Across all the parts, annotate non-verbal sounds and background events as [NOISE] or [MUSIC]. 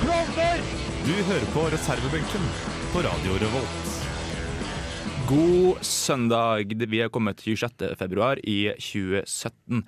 Du hører på reservebenken på Radio Revolt. God søndag. Vi er kommet til 26. februar i 2017.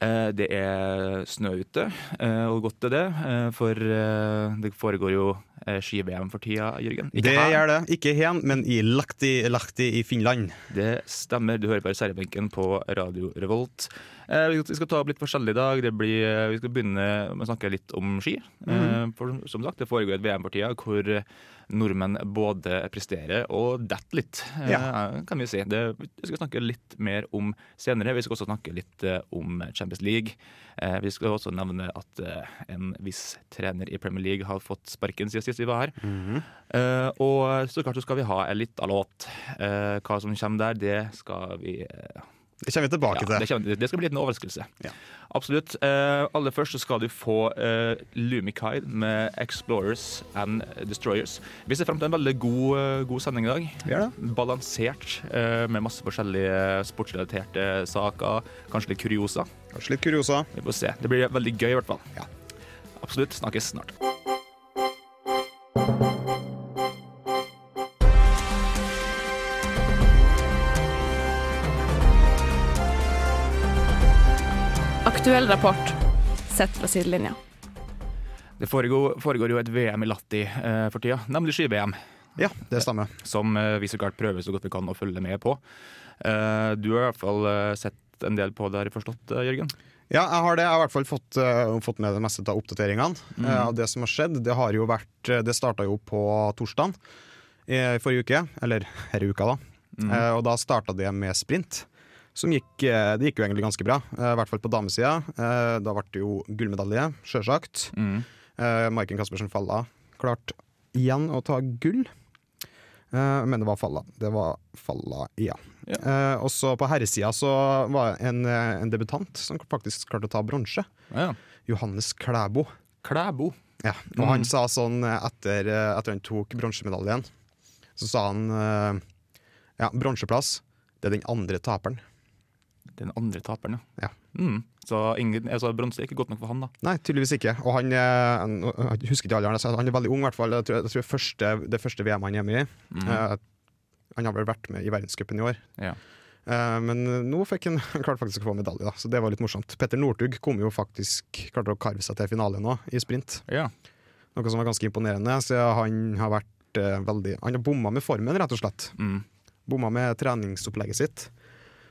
Eh, Det er snø ute, eh, og godt er det. eh, For det foregår jo ski-VM for tida, Jørgen. Ikke Det her. gjør det. Ikke hen, men i Lahti, Lahti i Finland. Det stemmer. Du hører på reservebenken på Radio Revolt. Eh, Vi skal ta opp litt forskjellig i dag. Det blir, eh, vi skal begynne med å snakke litt om ski. Mm. For som sagt, Det foregår et VM for tida hvor nordmenn både presterer og detter litt, ja. kan vi si. Det, vi skal snakke litt mer om senere. Vi skal også snakke litt eh, om Champions League. Eh, Vi skal også nevne at eh, en viss trener i Premier League har fått sparken siden sist vi var her. Eh, og så klart så skal vi ha en liten låt. Eh, hva som kommer der, det skal vi eh, Det kommer vi tilbake ja, til. det, kommer, det skal bli en liten overraskelse. Ja. Absolutt. Eh, aller først så skal du få uh, Lumikide med 'Explorers and Destroyers'. Vi ser frem til en veldig god, eh, god sending i dag. Ja, da. Balansert, eh, med masse forskjellige sportsrelaterte saker. Kanskje litt kuriosa. Kanskje litt kuriosa. Vi får se. Det blir veldig gøy, i hvert fall. Ja. Absolutt. Snakkes snart. Aktuell rapport sett fra sidelinja. Det foregår, foregår jo et VM i Latti eh, for tida, nemlig ski-VM. Ja, det stemmer. som eh, vi så klart prøver så godt vi kan å følge med på. Eh, du har i hvert fall eh, sett en del på det, har jeg forstått, eh, Jørgen? Ja, jeg har det. Jeg har i hvert fall fått, uh, fått med det meste av oppdateringene. eh, av det som har skjedd. Det har jo vært eh, Det starta jo på torsdag i forrige uke, eller [LAUGHS] denne uka, da. Eh, og da starta det med sprint. Som gikk, det gikk jo egentlig ganske bra, i hvert fall på damesida. Da ble det jo gullmedalje, sjølsagt. Mm. Maiken Caspersen Falla klarte igjen å ta gull. Men det var Falla. Det var Falla, ja. Ja. Eh, og så på herresida så var det en, eh, en debutant som faktisk klarte å ta bronse. Ja. Johannes Klæbo. Klæbo. Ja. Og han sa sånn eh, etter, at han tok bronsemedaljen, så sa han ja, bronseplass, det er den andre taperen. Den andre taperen, ja. Ja. Mm. Så ingen, altså, bronse er ikke godt nok for han, da. Nei, tydeligvis ikke. Og han, jeg husker ikke alderen, han er veldig ung, i hvert fall. Jeg tror, jeg tror første, det første VM han er med i. Eh, han har vel vært med i verdenscupen i år. Ja. Eh, men nå fikk [LAUGHS] han klarte faktisk å få medalje, da, så det var litt morsomt. Petter Northug kom jo faktisk klarte å karve seg til finale nå, i sprint. Ja. Noe som var ganske imponerende. Så han har vært eh, veldig Han har bomma med formen, rett og slett. Mm. Bomma med treningsopplegget sitt.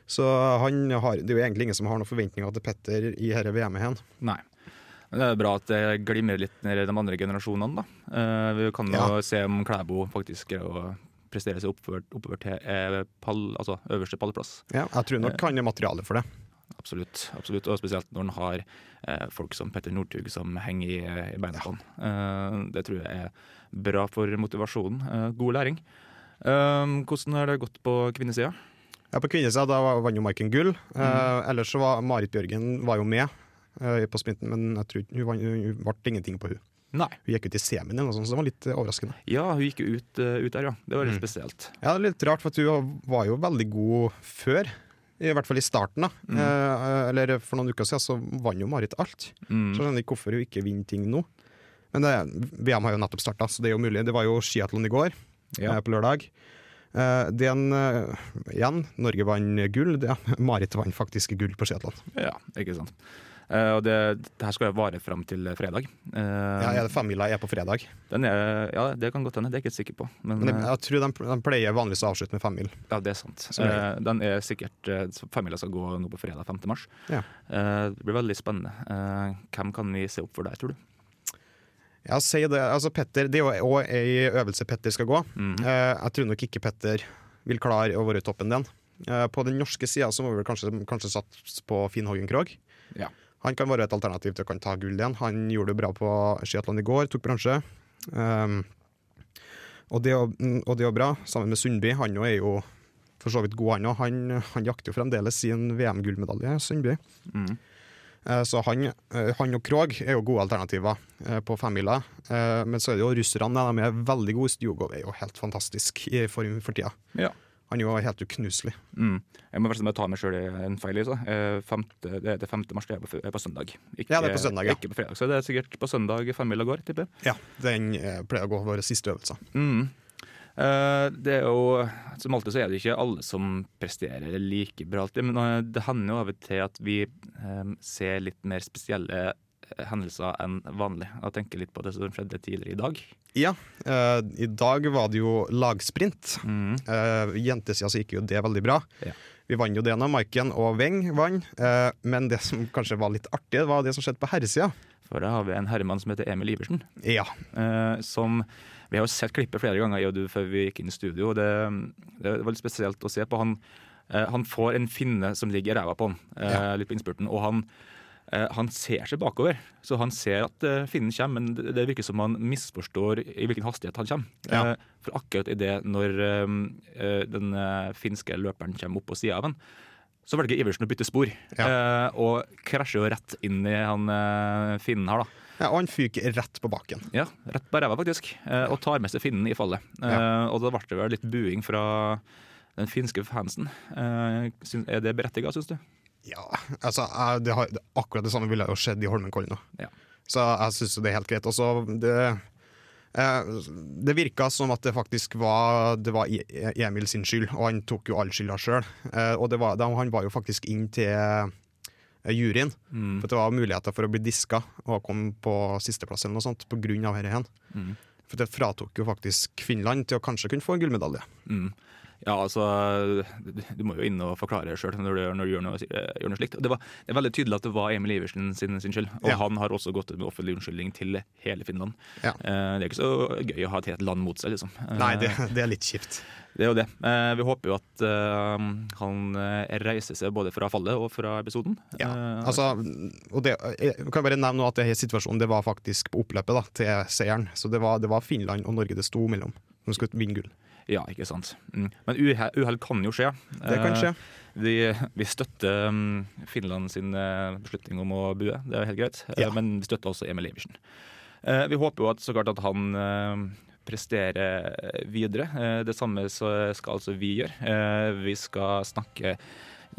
Så han har, det er jo egentlig ingen som har noen forventninger til Petter i dette VM-et. hen. Nei. Men det er bra at det glimrer litt ned i de andre generasjonene, da. Eh, vi kan jo Ja. se om Klæbo faktisk greier å prestere seg oppover, oppover til eh, pall, altså øverste pallplass. Ja, jeg tror nok han er materiale for det. Absolutt. absolutt, Og spesielt når en har eh, folk som Petter Northug som henger i, i beina på han. Eh, det tror jeg er bra for motivasjonen. Eh, god læring. Eh, hvordan har det gått på kvinnesida? Ja, På kvinnesida da vant jo Maiken gull. Eh, ellers så var Marit Bjørgen var jo med eh, på sprinten, men jeg tror hun, vant- hun ble ingenting på hun. Nei. Hun gikk ut i semien, eller noe sånt, så det var litt eh, overraskende. Ja, hun gikk jo ut, eh, ut der, ja. Det var litt Mm. spesielt. Ja, det er litt rart, for hun var jo veldig god før. I hvert fall i starten. da eh, Eller For noen uker siden så vant jo Marit alt. Mm. Så jeg skjønner ikke hvorfor hun ikke vinner ting nå. Men det, VM har jo nettopp starta, så det er jo mulig. Det var jo skiatlon i går, Ja. eh, på lørdag. Eh, det er en, eh, igjen, Norge vant gull. Det, Marit vant faktisk gull på skiatlon. Ja, ikke sant. Eh, og det, det her skal vare fram til fredag. Eh, Ja, er det femmila er på fredag. den er, ja, det kan godt hende, det er jeg ikke sikker på. Men, Men eh, jeg tror de, de pleier vanligvis å avslutte med femmil. ja, det er sant. Eh, den er sikkert eh, Femmila skal gå nå på fredag 5. mars. Ja. Eh, det blir veldig spennende. Eh, hvem kan vi se opp for der, tror du? Ja, si det. Altså, Petter, det er jo òg ei øvelse Petter skal gå. Eh, jeg tror nok ikke Petter vil klare å være i toppen den. Eh, på den norske sida må vi kanskje, kanskje satse på Finn Hoggen Krogh. Ja. Han kan være et alternativ til å kan ta gull igjen. Han gjorde det bra på skiatlon i går, tok bransje. Um, Og det, er mm, og det er bra, sammen med Sundby. Han er jo for så vidt god, han òg. Han, han jakter jo fremdeles sin VM-gullmedalje, Sundby. Mm. Uh, Så han, uh, han og Krog er jo gode alternativer uh, på femmila. Men så er det jo russerne, de er veldig gode. Stjugov er jo helt fantastisk i form for tida. Ja. Han er jo helt uknuselig. Mm. Jeg må bare ta meg sjøl en feil. i så. Eh, Femte, det, det 5. mars det er på, er på søndag. Ikke, Ja, det er på søndag, ja. Ikke på fredag. Så det er sikkert på søndag femmila går, tipper jeg. Ja, Den eh, pleier å gå våre siste øvelser. Mm. Eh, det er jo, Som alltid så er det ikke alle som presterer like bra alltid, men eh, det hender jo av og til at vi eh, ser litt mer spesielle eh, hendelser enn vanlig. Jeg tenker litt på det som skjedde tidligere i dag. Ja, uh, i dag var det jo lagsprint. Mm. Uh, Jentesida så gikk jo det veldig bra. Ja. Vi vant jo det nå, Maiken og Weng vant. Uh, men det som kanskje var litt artig, var det som skjedde på herresida. For da har vi en herremann som heter Emil Iversen. Ja. eh, som Vi har jo sett klippet flere ganger jeg og du, før vi gikk inn i studio. og Det, det var litt spesielt å se på. Han, eh, han får en finne som ligger i ræva på han, eh, Ja. litt på innspurten. Og han, eh, han ser seg bakover. Så han ser at eh, finnen kommer, men det, virker som han misforstår i hvilken hastighet han kommer. Ja. Eh, for akkurat i det når eh, eh, den eh, finske løperen kommer opp på sida av han, så velger Iversen å bytte spor, eh, og krasjer jo rett inn i han eh, finnen her, da. ja. Og han fyker rett på baken. Ja, rett på ræva faktisk, eh, og tar med seg finnen i fallet. Eh, Og da ble det vel litt buing fra den finske fansen. Eh, Er det berettiget, syns du? Ja, altså, jeg, det har, det, akkurat det samme ville jo skjedd i Holmenkollen òg. Ja. Så jeg syns det er helt greit. Også, det, eh, det virka som at det faktisk var, det var E- Emil sin skyld, og han tok jo all skylda sjøl. Eh, og var, han var jo faktisk inn til eh, juryen, Mm. for det var muligheter for å bli diska og komme på sisteplass eller noe sånt av dette. Mm. For det fratok jo faktisk Finland til å kanskje kunne få en gullmedalje. Mm. Ja, altså Du må jo inn og forklare det sjøl når, når du gjør noe, gjør noe slikt. Det, var, det er veldig tydelig at det var Emil Iversen sin, sin skyld. Og Ja. han har også gått ut med offentlig unnskyldning til hele Finland. Ja. Eh, Det er ikke så gøy å ha et helt land mot seg, liksom. Eh, Nei, det, det er litt kjipt. Det er jo det. Eh, vi håper jo at han reiser seg både fra fallet og fra episoden. Ja, altså, og det, jeg kan bare nevne at det situasjonen det var faktisk på oppløpet da, til seieren. Så det var, det var Finland og Norge det sto mellom som skulle vinne gull. Ja, ikke sant. Mm. Men uhell, kan jo skje. Det kan Eh, skje. Vi, vi støtter um, Finland sin eh, beslutning om å bue, det er helt greit. Eh, Ja. Men vi støtter også Emil Iversen. Eh, vi håper jo at, så klart at han eh, presterer videre. Eh, det samme skal altså vi gjøre. Eh, vi skal snakke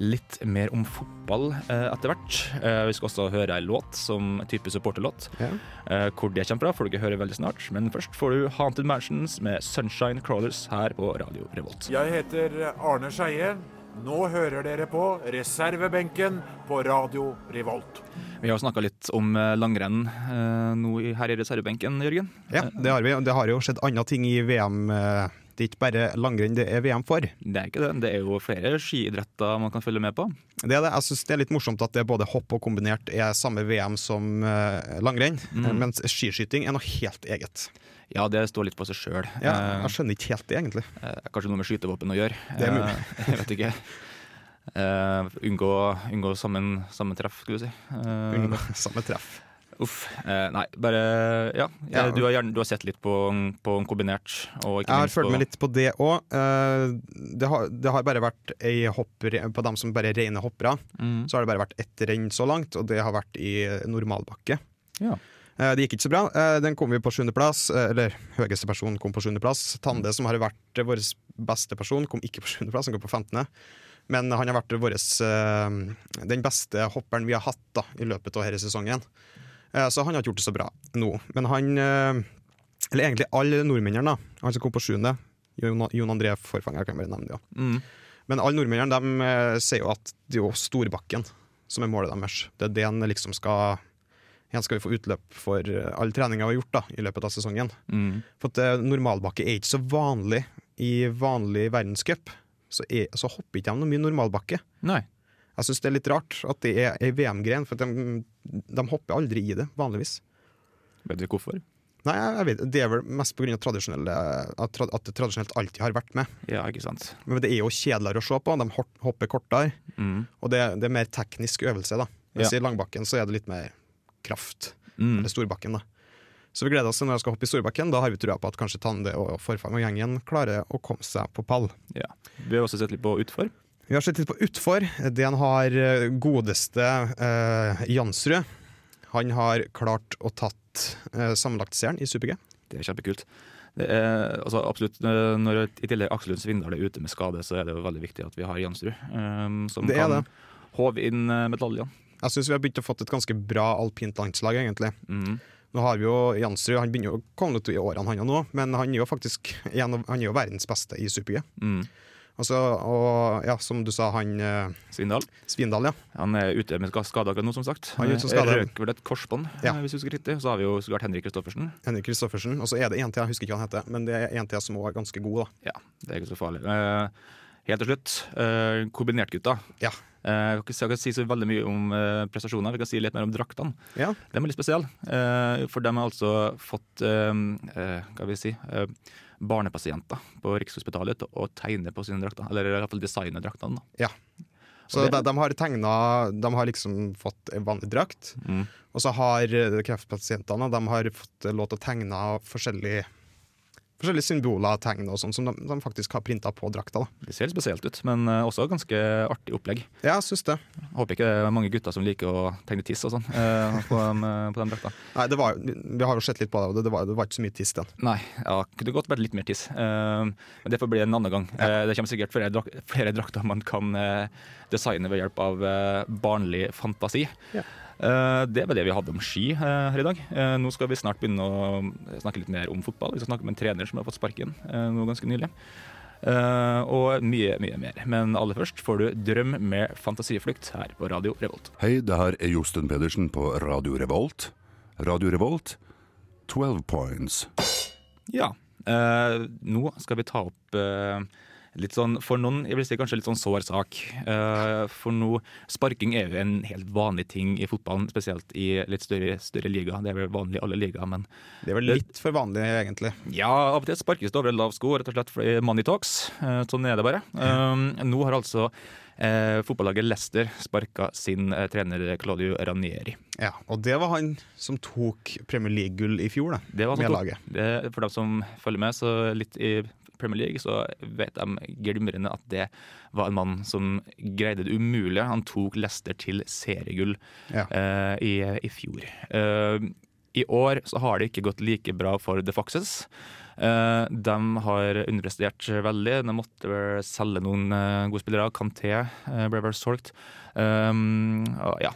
litt mer om fotball eh, etter hvert. Eh, vi skal også høre ei låt som type supporterlåt. Ja. Eh, hvor det kommer fra, får dere høre veldig snart. Men først får du Haunted Mansions med Sunshine Crawlers her på Radio Revolt. Jeg heter Arne Skeie. Nå hører dere på reservebenken på Radio Revolt. Vi har snakka litt om eh, langrenn eh, nå her i reservebenken, Jørgen. Ja, det har vi. Det har jo skjedd andre ting i VM. eh, Det ikke bare langrenn det er VM for. Det er ikke det. Det er jo flere skiidretter man kan følge med på. Det er det. Jeg synes det er litt morsomt at det er både hopp og kombinert er samme VM som eh, langrenn, Mm. mens skiskyting er noe helt eget. Ja, det står litt på seg sjøl. Ja, jeg skjønner ikke helt det, egentlig. kanskje noe med skytevåpen å gjøre. Det er mulig. Eh, [LAUGHS] jeg vet ikke. Uh, unngå unngå sammen, sammentreff, skulle du si. Uh, Unngå samme treff. Uff. Eh, nei, bare Ja. Ja. Du, har gjerne, du har sett litt på, på kombinert, og ikke Jeg har følt med litt på det òg. Det, har- det har bare vært ei hopper på dem som bare er rene hoppere. Mm. Så har det bare vært ett renn så langt, og det har vært i normalbakke. Ja. Eh, Det gikk ikke så bra. Eh, Den kom vi på sjuendeplass, eh, eller høyeste person kom på sjuendeplass. Tande, som har vært eh, vår beste person, kom ikke på sjuendeplass, han kom på femtende. Men han har vært våres, eh, den beste hopperen vi har hatt da, i løpet av denne sesongen. Eh, Så han har ikke gjort det så bra nå. Men han, eh, eller egentlig alle nordmennene, da, han som kom på sjuende, Jon André Forfanger, kan jeg bare nevne det. Ja. Mm. Men alle nordmennene de, eh, sier jo at det er jo Storbakken som er målet deres. Det er det en liksom skal Igjen skal vi få utløp for all treninga vi har gjort da, i løpet av sesongen. Mm. For at normalbakke er ikke så vanlig i vanlig verdenscup. Så, er, så hopper ikke de noe mye normalbakke. Nei. Jeg syns det er litt rart at det er ei VM-gren, for de, de hopper aldri i det, vanligvis. Vet du hvorfor? Nei, jeg vet, Det er vel mest pga. At, det tradisjonelt alltid har vært med. Ja, ikke sant. Men det er jo kjedeligere å se på. De hopper kortere. Mm. Og det, det er mer teknisk øvelse, da. Mens Ja. i langbakken så er det litt mer kraft. Mm. Eller storbakken, da. Så vi gleder oss til når jeg skal hoppe i Storbakken. Da har vi trua på at kanskje Tande og Forfang og gjengen klarer å komme seg på pall. Ja. Vi har også sett litt på utfor. Vi har sett litt på utfor. Den har eh, godeste eh, Jansrud. Han har klart å tatt eh, sammenlagtseieren i Super-G. Det er kjempekult. Det er, altså, absolutt, eh, når i tillegg Aksel Lund Svindal er ute med skade, så er det jo veldig viktig at vi har Jansrud, um, som Det kan håve inn eh, medaljene. Jeg syns vi har begynt å fått et ganske bra alpint landslag, egentlig. Mm. Nå har vi jo Jansrud, han begynner jo å komme litt i årene, han nå, men han er jo faktisk han er jo verdens beste i Super-G. Mm. Altså, og ja, som du sa, han eh, Svindal. Svindal, ja. Han er ute med skade akkurat nå, som sagt. Han er ute som skade. Røk vel et korsbånd, Ja. eh, hvis du husker riktig. Så har vi jo så klart Henrik Kristoffersen. Henrik Kristoffersen. Og så er det en til, jeg husker ikke hva han heter, men det er en til som også er ganske god, da. Ja, det er ikke så farlig. Eh, helt til slutt, uh, kombinertgutta. Ja. Eh, jeg kan ikke si- jeg så veldig mye om eh, prestasjoner, vi kan si litt mer om draktene. Ja. De er litt spesielle, eh, for de har altså fått eh, eh, hva vil jeg si, eh, barnepasienter på Rikshospitalet til å tegne på sine drakter. Eller i hvert fall designe draktene. da. Så det- de, de har tegna De har liksom fått en vanlig drakt, Mm. og så har eh, kreftpasientene De har fått lov til å tegne forskjellige Forskjellige symboler og tegn og sånn som de, de faktisk har printa på drakta. da. Det ser spesielt ut, men eh, også ganske artig opplegg. Ja, jeg syns det. Håper ikke det er mange gutter som liker å tegne tiss og sånn eh, på, den, på de drakta. Nei, det var, Vi har jo sett litt på det, og det, var, det var ikke så mye tiss den. Nei, ja, kunne godt vært litt mer tiss. Eh, men det får bli en annen gang. Eh, det kommer sikkert flere, drak flere drakter man kan eh, designe ved hjelp av eh, barnlig fantasi. Ja. Eh, det var det vi hadde om ski eh, her i dag. Eh, nå skal vi snart begynne å snakke litt mer om fotball. Vi skal snakke med en trener som har fått sparken nå ganske nylig. Og mye, mye mer. Men aller først får du 'Drøm med fantasiflukt' her på Radio Revolt. Hei, det her er Josten Pedersen på Radio Revolt. Radio Revolt, 12 points. Ja. nå skal vi ta opp litt sånn, for noen jeg vil si kanskje litt sånn sår sak. Eh, for nå, Sparking er jo en helt vanlig ting i fotballen, spesielt i litt større, større liga. Det er vel vanlig i alle ligaer, men Det er vel litt for vanlig, egentlig. ja, av og til sparkes det over en lav sko, rett og slett fordi money talks. Eh, sånn er det bare. Um, nå har altså eh, fotballaget Leicester sparka sin eh, trener Claudio Ranieri. Ja, Og det var han som tok Premier League-gull i fjor, da, Det var med sånn- laget. Det, for dem som følger med så litt i Premier League, så vet de glimrende at det var en mann som greide det umulige. Han tok Leicester til seriegull Ja. uh, i, i fjor. Uh, I år så har det ikke gått like bra for The Foxes. Uh, de har underprestert veldig. De måtte vel selge noen uh, gode spillere. Kanté uh, ble vel solgt. Um, og ja.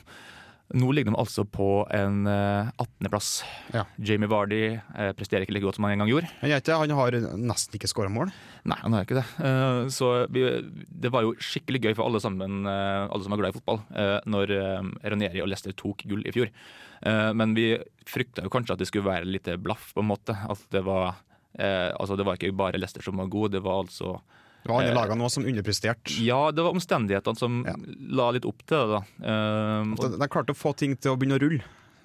Nå ligger de altså på en eh, 18.-plass. Ja. Jamie Vardy eh, presterer ikke like godt som han en gang gjorde. Ikke, han har nesten ikke skåra mål. Nei, han har ikke det. Eh, så vi, det var jo skikkelig gøy for alle sammen, eh, alle som er glad i fotball, eh, når eh, Ranieri og Leicester tok gull i fjor. Eh, men vi frykta jo kanskje at det skulle være litt blaff, på en måte. At det var eh, Altså, det var ikke bare Leicester som var god, det var altså Det var andre Eh, lagene som underpresterte. Ja, det var omstendighetene som Ja. la litt opp til det, da. Eh, De, de klarte å få ting til å begynne å rulle.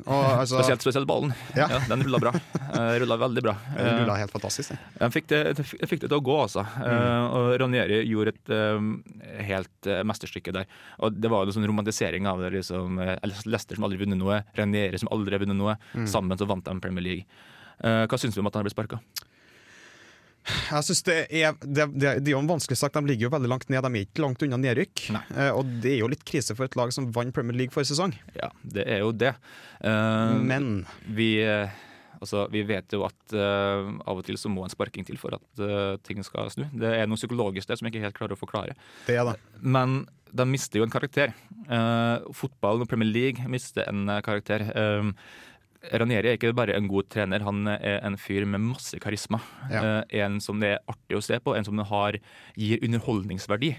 Og, [LAUGHS] altså, spesielt, spesielt ballen. Ja. Ja, den rulla bra. Uh, rulla veldig bra. [LAUGHS] Eh, rulla helt fantastisk. Jeg fikk det, jeg fikk det til å gå, altså. Mm. og Ranieri gjorde et eh, helt uh, mesterstykke der. Og Det var jo en sånn romantisering av det. liksom Lester som aldri vunnet noe, Ranieri som aldri har vunnet noe. Sammen så vant de Premier League. Uh, hva syns du om at han ble sparka? Jeg synes det er det, det, det er jo en vanskelig sak. De ligger jo veldig langt ned. De er ikke langt unna nedrykk. Eh, og det er jo litt krise for et lag som vant Premier League forrige sesong. Ja, det er jo det. Eh, Men vi, eh, altså, vi vet jo at eh, av og til så må en sparking til for at eh, ting skal snu. Det er noe psykologisk der som jeg ikke helt klarer å forklare. det er det. Men de mister jo en karakter. Uh, fotballen og Premier League mister en eh, karakter. Ranieri er ikke bare en god trener, han er en fyr med masse karisma. Ja. Uh, en som det er artig å se på, en som har, gir underholdningsverdi.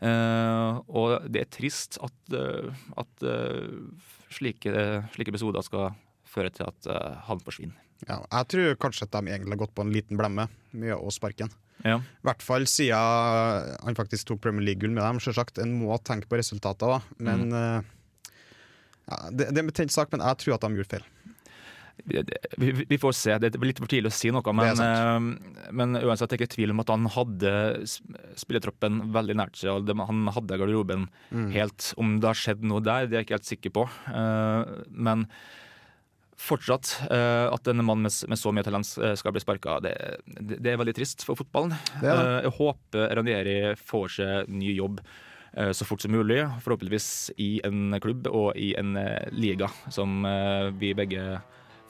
Uh, og det er trist at, uh, at slike, slike episoder skal føre til at han forsvinner. Ja, jeg tror kanskje at de egentlig har gått på en liten blemme med å sparke ham. Ja. I hvert fall siden han faktisk tok Premier League-gull med dem. Selvsagt, En må tenke på resultater. Men Mm. ja, det, det er en betent sak, men jeg tror at de gjorde feil. Vi, får se. Det er litt for tidlig å si noe. Men, eh, men uansett, det er ikke tvil om at han hadde spillertroppen veldig nært seg. og Han hadde garderoben helt. Om det har skjedd noe der, det er jeg ikke helt sikker på. Eh, Men Fortsatt eh, at en mann med, så mye talent skal bli sparka, det, det, er veldig trist for fotballen. Det det. Jeg håper Ranieri får seg ny jobb så fort som mulig. Forhåpentligvis i en klubb og i en liga som vi begge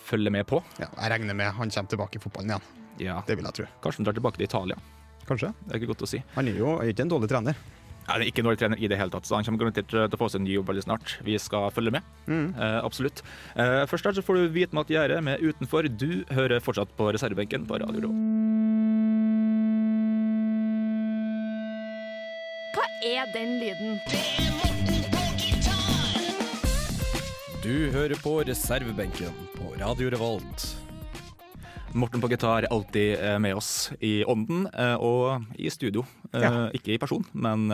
følger med på. Ja, jeg regner med han kommer tilbake i fotballen igjen. Ja. Det vil jeg tro. Kanskje han drar tilbake til Italia. Kanskje. Det er ikke godt å si. Han er jo er ikke en dårlig trener. Nei, han er ikke en dårlig trener i det hele tatt, så han kommer garantert til å få seg en ny jobb veldig snart. Vi skal følge med. Eh, absolutt. Eh, først her så får du vite med at gjerdet med Utenfor. Du hører fortsatt på reservebenken på Radio Rå. Hva er den lyden? Du hører på reservebenken på Radio Revolt. Morten på gitar er alltid eh, med oss i ånden eh, og i studio. Eh, Ja. Ikke i person, men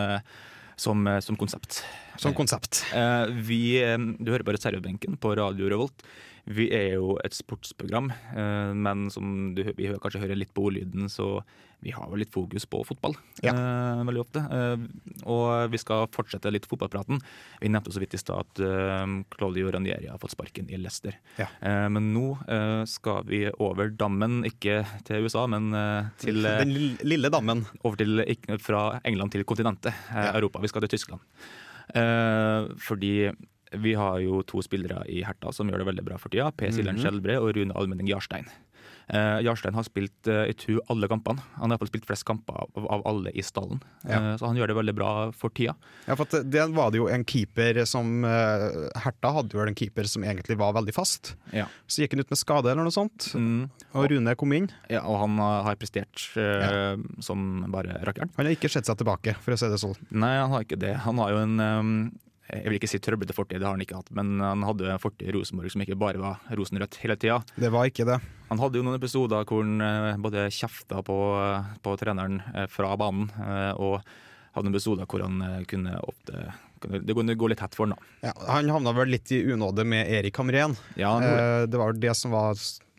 som, som konsept. Som konsept. Eh, vi, eh, du hører på reservebenken på Radio Revolt. Vi er jo et sportsprogram, eh, men som du, vi kanskje hører litt på ordlyden, så vi har vel litt fokus på fotball Ja. veldig ofte. Og vi skal fortsette litt fotballpraten. Vi nevnte så vidt i stad at Claudio Ranieri har fått sparken i Leicester. Ja. Men nå skal vi over dammen, ikke til USA, men til Den lille, dammen. over til, fra England til kontinentet, Ja. Europa. Vi skal til Tyskland. Eh, fordi vi har jo to spillere i Herta som gjør det veldig bra for tida. Per Siljan Skjelbre og Rune Almenning Jarstein. Eh, Jarstein har spilt eh, jeg tror alle kampene. Han har i hvert fall spilt flest kamper av, av alle i stallen. Ja. Eh, så han gjør det veldig bra for tida. Ja, for det var det jo en keeper som eh, Herta hadde jo en keeper som egentlig var veldig fast. Ja. Så gikk han ut med skade eller noe sånt, Mm, og Rune kom inn. ja, og han har har prestert ja. som bare rakkeren. Han har ikke sett seg tilbake, for å si det sånn. Nei, han har ikke det. Han har jo en um, jeg vil ikke si trøblete fortid, det har han ikke hatt, men han hadde en fortid i Rosenborg som ikke bare var rosenrødt hele tida. Det var ikke det. Han hadde jo noen episoder hvor han eh, både kjefta på, på treneren eh, fra banen, eh, og hadde noen episoder hvor han eh, kunne kunne- Det kunne gå litt hett for han, da. Ja, han havna vel litt i unåde med Erik Hamren. Ja, det. Eh, var det som var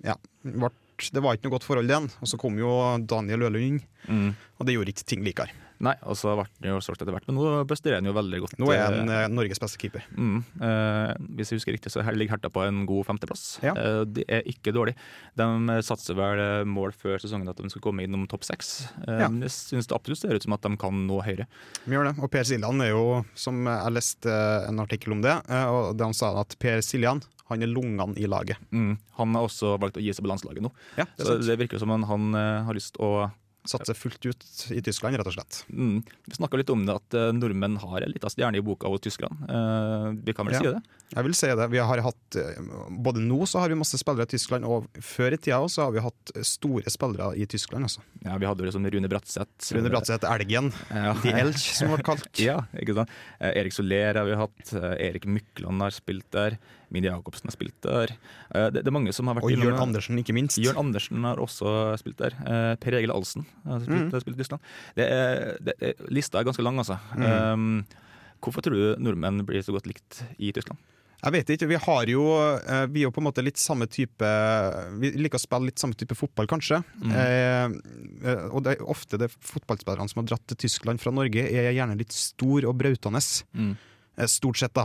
Ja, det var ikke noe godt forhold igjen. Og så kom jo Daniel Ølund inn, Mm. og det gjorde ikke ting likere. Nei, og så ble han jo solgt etter hvert, men nå buster han jo veldig godt. Nå er han eh, eh, Norges beste keeper. Mm, eh, hvis jeg husker riktig, så ligger Herta på en god femteplass. Ja. Eh, det er ikke dårlig. De eh, satser vel mål før sesongen at de skal komme innom topp seks. Ja. men Jeg syns det absolutt ser ut som at de kan nå høyere. Vi gjør det. Og Per Siljan er jo, som jeg leste en artikkel om det, og de sa at Per Siljan han er lungene i laget. Mm. Han har også valgt å gi seg på landslaget nå. Ja, det Så det virker som han, han har lyst å Satser fullt ut i Tyskland, rett og slett. mm. Vi snakka litt om det at eh, nordmenn har en liten stjerne i boka hos tyskerne. Eh, vi kan vel Ja. si det? Jeg vil si det. Vi har hatt, eh, både nå så har vi masse spillere i Tyskland, og før i tida også har vi hatt store spillere i Tyskland. Også. Ja, Vi hadde jo liksom Rune Bratseth. Rune Bratseth, Elgen, Ja. The Elch, som ble kalt. [LAUGHS] Ja, ikke sant. Erik Soler har vi hatt. Erik Mykland har spilt der. Mini Jacobsen har spilt der. Eh, det, det er mange som har vært Og Jørn Andersen, ikke minst. Jørn Andersen har også spilt der. Eh, per Egil Alsen har spilt, Mm. spilt i Tyskland. Det er, det lista er ganske lang, altså. Mm. Um, hvorfor tror du nordmenn blir så godt likt i Tyskland? Jeg vet ikke. Vi har jo eh, Vi er jo på en måte litt samme type Vi liker å spille litt samme type fotball, kanskje. Mm. Eh, eh, og det er ofte det fotballspillerne som har dratt til Tyskland fra Norge, er gjerne litt stor og brautende. Mm. Eh, Stort sett, da.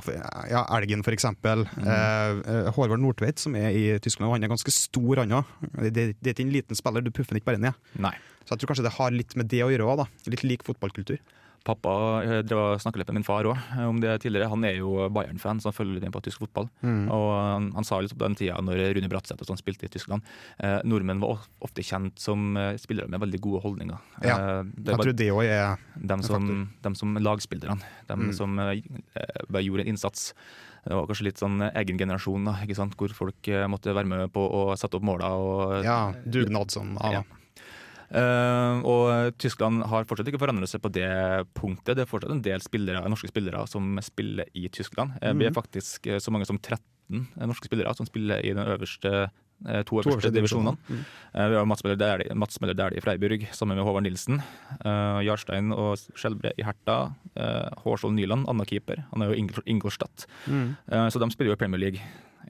Ja, Elgen, for eksempel. Mm. eh, Håvard Nordtveit, som er i Tyskland, og han er ganske stor, han òg. Det, det er ikke en liten spiller, du puffer den ikke bare ned. Nei. Så jeg tror kanskje det har litt med det å gjøre òg, da. Litt lik fotballkultur. Pappa jeg drev og snakket litt med min far òg om det tidligere. Han er jo Bayern-fan, så han følger litt med på tysk fotball. Mm. Og han, han sa litt på den tida når Rune Bratseth og sånn spilte i Tyskland, eh, nordmenn var ofte kjent som eh, spillere med veldig gode holdninger. Ja, Eh, Jeg tror det òg er dem som, dem som lagspillerne, dem Mm. som eh, gjorde en innsats. Det var kanskje litt sånn egen generasjon, da, hvor folk eh, måtte være med på å sette opp måla. Og, Ja, dugnadsånd. Ja. Ja. Eh, og Tyskland har fortsatt ikke forandret seg på det punktet. Det er fortsatt en del spillere, norske spillere som spiller i Tyskland. Mm. Vi er Mhm. faktisk eh, så mange som 13 norske spillere som spiller i den øverste eh, to øverste, divisjonene. Mm. Eh, Vi har Mats Møller Dæhlie i Freiburg sammen med Håvard Nilsen. Uh, Jarstein og Skjelbre i Herta. Uh, Hårskjold Nyland, annen keeper. Han er jo Ingolstadt. Mm. Uh, så de spiller jo i Premier League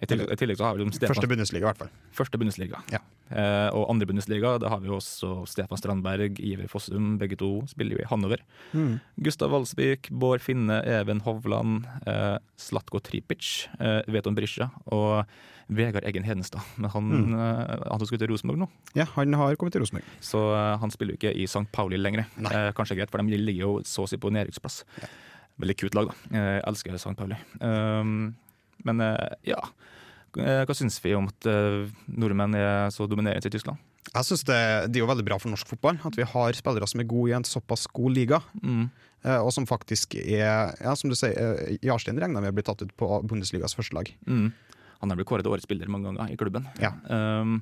I tillegg, i tillegg så har vi liksom Stefan Første Bundesliga, i hvert fall. Første Bundesliga. Ja. Eh, og andre Bundesliga, da har vi også Stefan Strandberg, Iver Fossum. Begge to spiller jo i Hannover. Mm. Gustav Walsvik, Bård Finne, Even Hovland, eh, Slatko Tripic, eh, Veton Brisja og Vegard Eggen Hedenstad. Men han, Mm. eh, han skulle til Rosenborg nå, Ja, han har kommet til Rosenborg. så eh, han spiller jo ikke i St. Pauli lenger. Eh, kanskje greit, for de ligger jo så å si på nedrykksplass. Veldig kult lag, da. Eh, Jeg elsker St. Pauli. Um, men eh, ja, Eh, hva syns vi om at eh, nordmenn er så dominerende i Tyskland? Jeg synes det, det er jo veldig bra for norsk fotball at vi har spillere som er gode i en såpass god liga. Mm. eh, Og som faktisk er, ja, som du sier, eh, Jarstein regner med å bli tatt ut på Bundesligas første lag. Mm. Han har blitt kåret til årets spiller mange ganger i klubben. Ja. Um,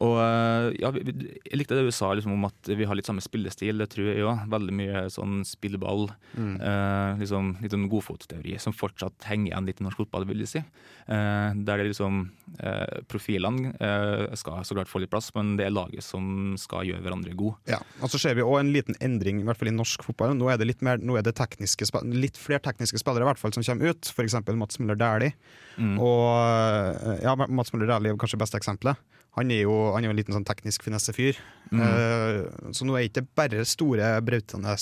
og eh, ja, jeg likte det du sa liksom, om at vi har litt samme spillestil. Det tror jeg òg. Veldig mye sånn spilleball. Mm. eh, liksom, litt sånn godfotteori som fortsatt henger igjen litt i norsk fotball, vil jeg si. Eh, der det liksom eh, Profilene eh, skal så klart få litt plass, men det er laget som skal gjøre hverandre gode. Ja, og så ser vi også en liten endring i hvert fall i norsk fotball. Nå er det litt, mer, nå er det tekniske, litt flere tekniske spillere i hvert fall som kommer ut. F.eks. Mats Møller Dæhlie. Mm. Og ja, Mats Møller Dæhlie er kanskje beste eksempelet. Han er jo, han er jo en liten sånn teknisk finessefyr. Mm. Uh, så nå er det ikke bare store, brautende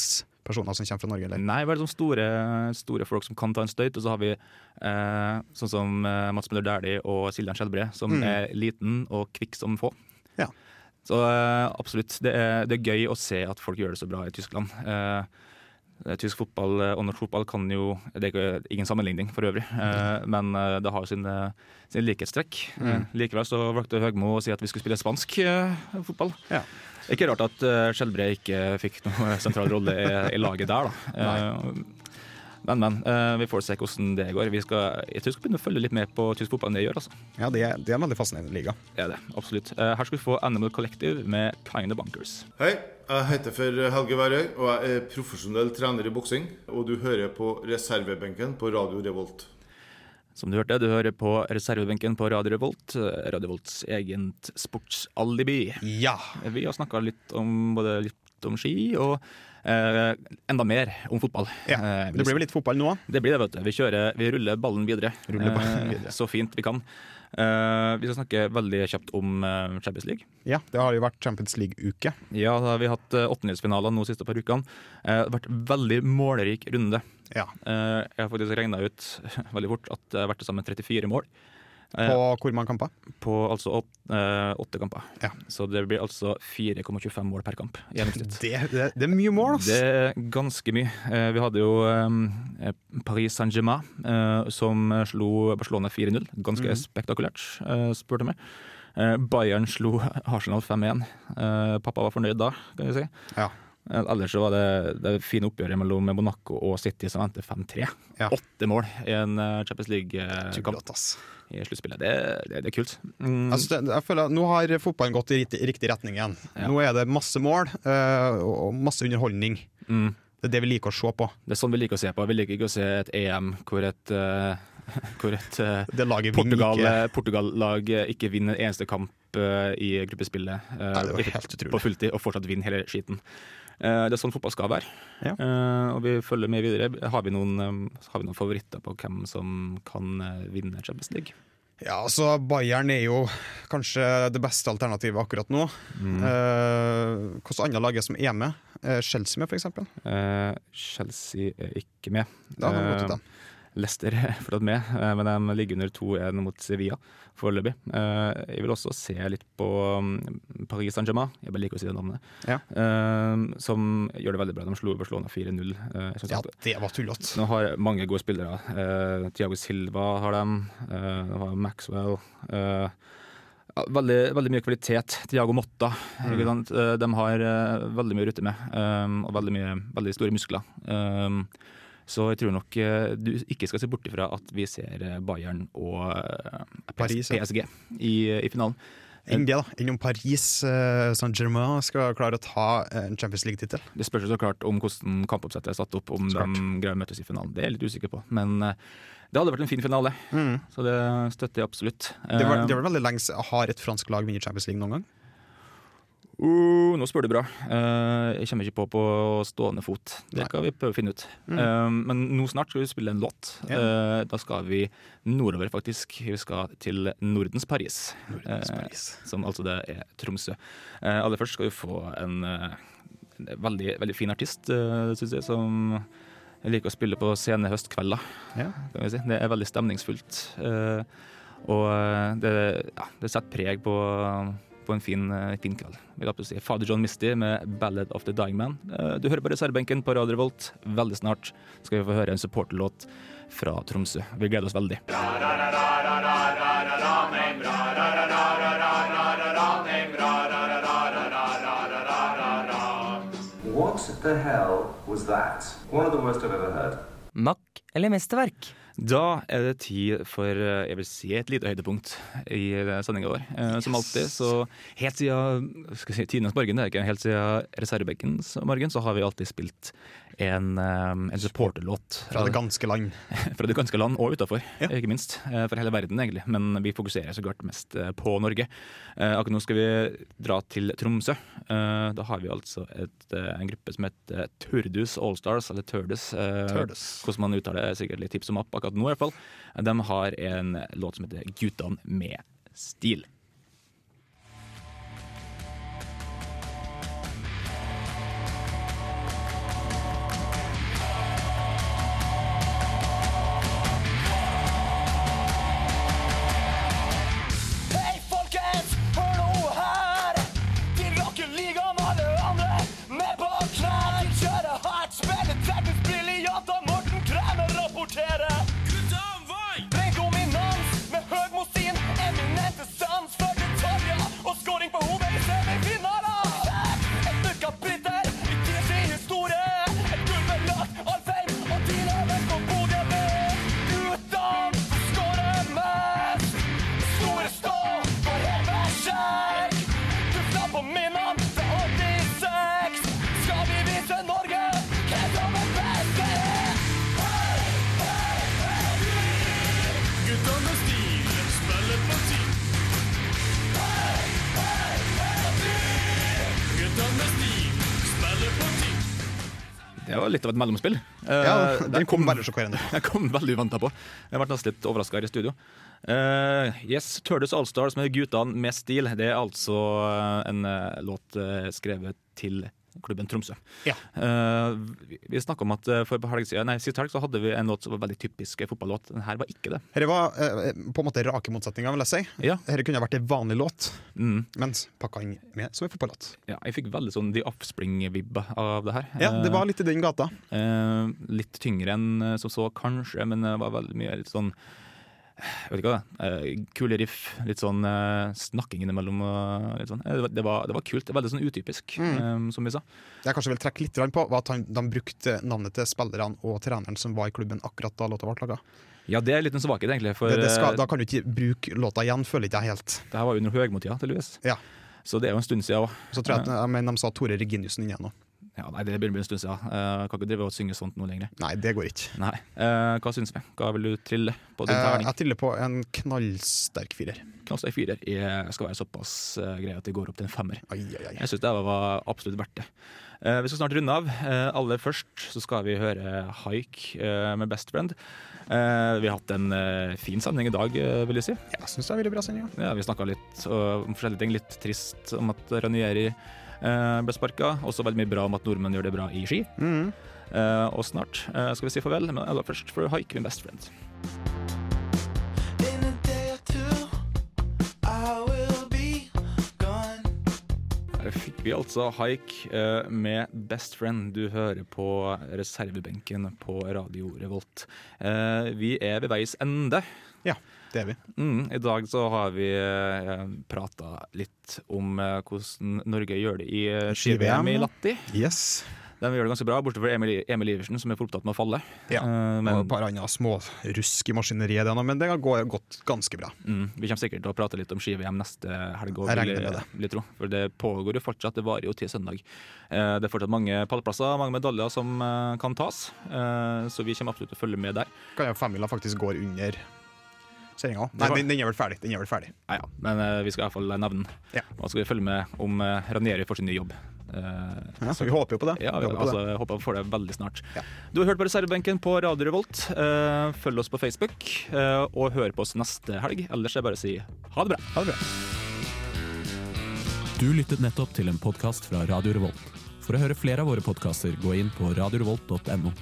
personer som kommer fra Norge. Eller? Nei, bare sånne store, store folk som kan ta en støyt. Og så har vi eh, sånn som eh, Mats Møller Dæhlie og Siljan Skjelbre, som Mm. er liten og kvikk som få. Ja. Så eh, absolutt. Det er, det er gøy å se at folk gjør det så bra i Tyskland. Eh, Tysk fotball eh, og norsk fotball kan jo Det er ingen sammenligning for øvrig, mm. men eh, det har jo sine, sine likhetstrekk. Mm. likevel så valgte Høgmo å si at vi skulle spille spansk eh, fotball. Ja. Ikke rart at uh, ikke fikk noen [LAUGHS] sentral rolle i, i laget der, da. Men, men. eh, vi får se hvordan det går. Vi skal, jeg tror vi skal begynne å følge litt med på tysk fotball enn det gjør. altså. Ja, det er, det er en veldig fascinerende liga. Er det, absolutt. Eh, her skal vi få Animal Collective med Kind of Bunkers. Hei, jeg heter for Helge Værøy, og jeg er profesjonell trener i boksing. Og du hører på reservebenken på Radio Revolt. Som du hørte, du hører på reservebenken på Radio Revolt. eh, Radio Volts eget sportsalibi. Ja! Vi har snakka litt om både litt om ski og eh, enda mer om fotball. ja. Eh, Det blir vel litt fotball nå? Det blir det, vet du. Vi, kjører, vi ruller ballen videre. Ruller ballen Eh, videre. Så fint vi kan. Eh, vi skal snakke veldig kjapt om uh, Champions League. Ja, det har jo vært Champions League-uke. Ja, da har vi hatt uh, åttendelsfinaler nå siste par ukene. Eh, det har vært veldig målrik runde. Ja. Eh, jeg har faktisk regna ut [LAUGHS] veldig fort at det har vært til sammen 34 mål. Eh, På hvor mange kamper? på altså åt, eh, åtte kamper. Ja. Så det blir altså 4,25 mål per kamp. Det, det, det er mye mål, ass! Det er ganske mye. Eh, Vi hadde jo eh, Paris Saint-Germain eh, som slo Barcelona 4-0. Ganske Mhm. spektakulært, eh, spør meg. Bayern slo Arsenal 5-1. Eh, Pappa var fornøyd da, kan vi si. Ja. Ellers så var det det fine oppgjøret mellom Monaco og City som endte 5-3. Ja. Åtte mål i en eh, Champions League-kamp i sluttspillet. Det, det, det er kult. Mm, Altså, jeg føler at Nå har fotballen gått i riktig, riktig retning igjen. Ja. Nå er det masse mål eh, og masse underholdning. mm. Det er det vi liker å se på. Det er sånn vi liker å se på. Vi liker ikke å se et EM hvor et, uh, [LAUGHS] hvor et uh, laget Portugal, ikke. Portugal-lag vinner en eneste kamp uh, i gruppespillet Nei, på fulltid, og fortsatt vinner hele skiten. Eh, det er sånn fotball skal være. Ja. Eh, og vi følger med videre. Har vi, noen, eh, har vi noen favoritter på hvem som kan vinne Champions League? Ja, altså Bayern er jo kanskje det beste alternativet akkurat nå. Mm. Eh, Hvilke andre lag er som er med? Eh, Chelsea med, eksempel. Eh, Chelsea er ikke med. Da har vi gått ut Eh. Leicester er [LAUGHS] fortsatt med, eh, men de ligger under 2-1 mot Sevilla foreløpig. Eh, Jeg vil også se litt på mm, Paris Saint-Germain, jeg bare liker å si det navnet, Ja. eh, som gjør det veldig bra. De slo Barcelona 4-0. eh, jeg synes Ja, det var tullete. De har mange gode spillere. Tiago Thiago Silva har dem. de har Maxwell. veldig, veldig mye kvalitet. Thiago Motta. Mm. De har veldig mye å rutte med, og veldig, mye, veldig store muskler. Eh, så jeg tror nok eh, du ikke skal se bort ifra at vi ser eh, Bayern og Paris, PSG ja. I, i finalen. Enn det, da. Enn om Paris eh, Saint-Germain skal klare å ta eh, en Champions League-tittel. Det spørs jo så klart om hvordan kampoppsettet er satt opp, om de greier å møtes i finalen. Det er jeg litt usikker på. Men eh, det hadde vært en fin finale, så det støtter jeg absolutt. Det var, Eh, det var veldig lenge har et fransk lag vunnet Champions League noen gang. Uh, nå spør du bra. Uh, jeg kommer ikke på på stående fot. Det skal vi prøve å finne ut. Eh, men nå snart skal vi spille en låt. Eh, da skal vi nordover, faktisk. Vi skal til Nordens Paris. Nordens Eh, Paris. som altså det er Tromsø. Aller først skal vi få en, en veldig, veldig fin artist, uh, syns jeg, som jeg liker å spille på sene høstkvelder. Ja. Kan vi si. Det er veldig stemningsfullt. og det, ja, det setter preg på, på en fin, eh, fin kveld. Vi vil si Father John Misty med 'Ballad of the Dying Man'. Eh, Du hører på reservebenken på Radio Revolt. Veldig snart skal vi få høre en supporterlåt fra Tromsø. Vi gleder oss veldig. What the hell was that? One of the worst I've ever heard. Mack eller mesterverk? Da er det tid for eh, jeg vil si, et lite høydepunkt i sendinga vår. Eh, Som alltid, så helt siden skal si, tidenes morgen, det er ikke helt siden reservebenkens morgen, så har vi alltid spilt en, eh, en supporterlåt. Fra det ganske land. [LAUGHS] fra det ganske land, og utafor, Ja. ikke minst. Eh, For hele verden, egentlig. Men vi fokuserer så klart mest eh, på Norge. Eh, Akkurat nå skal vi dra til Tromsø. Eh, Da har vi altså et, eh, en gruppe som heter Turdus Allstars, eller Turdus. eh, Turdus. Hvordan man uttaler det, er sikkert litt tips om app akkurat nå, i hvert fall. De har en låt som heter «Guttene med stil'. Litt av et mellomspill. Ja, Eh, den [LAUGHS] kom veldig sjokkerende. Jeg kom veldig uventa på. Jeg ble nesten litt overraska her i studio. Uh, yes, Turdus Allstars med guttene med stil. Det er altså eh, en låt skrevet til klubben Tromsø. Ja. Uh, vi snakka om at eh, for helg siden, nei, sist helg så hadde vi en låt som var veldig typisk fotballåt. Den her var ikke det. Dette var uh, på en måte rake motsetninger, vil jeg si. Ja. Dette kunne vært en vanlig låt, Mm. mens pakka inn med som en fotballåt. ja, jeg fikk veldig sånn The Offspring-vibbe av det her. Ja, det var litt i den gata. Uh, litt tyngre enn som så, kanskje, men det var veldig mye litt sånn jeg vet ikke hva det er. Eh, kule riff, litt sånn eh, snakking innimellom. sånn. Eh, det, var, det, var, kult. Det veldig sånn utypisk, mm. som vi sa. Det jeg kanskje vil trekke litt på, var at han, de brukte navnet til spillerne og treneren som var i klubben akkurat da låta ble laga. Ja, det er litt en svakhet, egentlig. For Det, det skal, da kan du ikke bruke låta igjen, føler ikke jeg helt. det her var under høgmotida, tydeligvis. Ja. Så det er jo en stund siden òg. Så tror jeg at jeg mener de sa Tore Reginiussen igjen nå. Ja, nei, det begynner å bli en stund siden. Uh, kan ikke drive og synge sånt nå lenger. Nei, det går ikke. Nei. Uh, hva syns vi? Hva vil du trille på din Eh, terning? jeg triller på en knallsterk firer. Knallsterk firer Jeg skal være såpass grei at det går opp til en femmer. Ai, ai, ai. Jeg syns det var absolutt verdt det. Vi skal snart runde av. Aller først så skal vi høre Haik med Best Friend. Vi har hatt en fin sending i dag, vil jeg si. Jeg syns det er veldig bra sending. Ja. Ja, vi snakka litt om forskjellige ting. Litt trist om at Ranieri eh, ble sparka. Også veldig mye bra om at nordmenn gjør det bra i ski. Mm. Uh, og snart uh, skal vi si farvel, men aller først for Haik min Best Friend. Der fikk vi altså Haik eh, med Best Friend. Du hører på reservebenken på Radio Revolt. Eh, vi er ved veis ende. ja, det er vi. Mm, I dag så har vi eh, prata litt om eh, hvordan Norge gjør det i eh, ski-VM i. Latti. Yes. De gjør det ganske bra, bortsett fra Emil, Emil Iversen, som er for opptatt med å falle. Ja. men, Og et par andre smårusk i maskineriet, det men det har gått ganske bra. mm, vi kommer sikkert til å prate litt om ski-VM neste helg. Jeg vil regner med det. vil tro. For det pågår jo fortsatt, det varer jo til søndag. Eh, det er fortsatt mange pallplasser, mange medaljer som eh, kan tas. Eh, så vi kommer absolutt til å følge med der. Kan jo femmila faktisk går under sendinga Nei, den, den er vel ferdig. Den er vel ferdig. Ja, ja. Men uh, vi skal i hvert fall nevne den. Ja. Og så skal vi følge med om uh, Ranieri får sin nye jobb. Uh, Ja, så- vi håper jo på det. Ja, Vi håper på altså, jeg håper vi får det veldig snart. Du har hørt på reservebenken på Radio Revolt. Uh, følg oss på Facebook, eh, og hør på oss neste helg. Ellers er det bare å si ha det bra. Ha det bra. Du lyttet nettopp til en podkast fra Radio Revolt. For å høre flere av våre podkaster, gå inn på radiorevolt.no.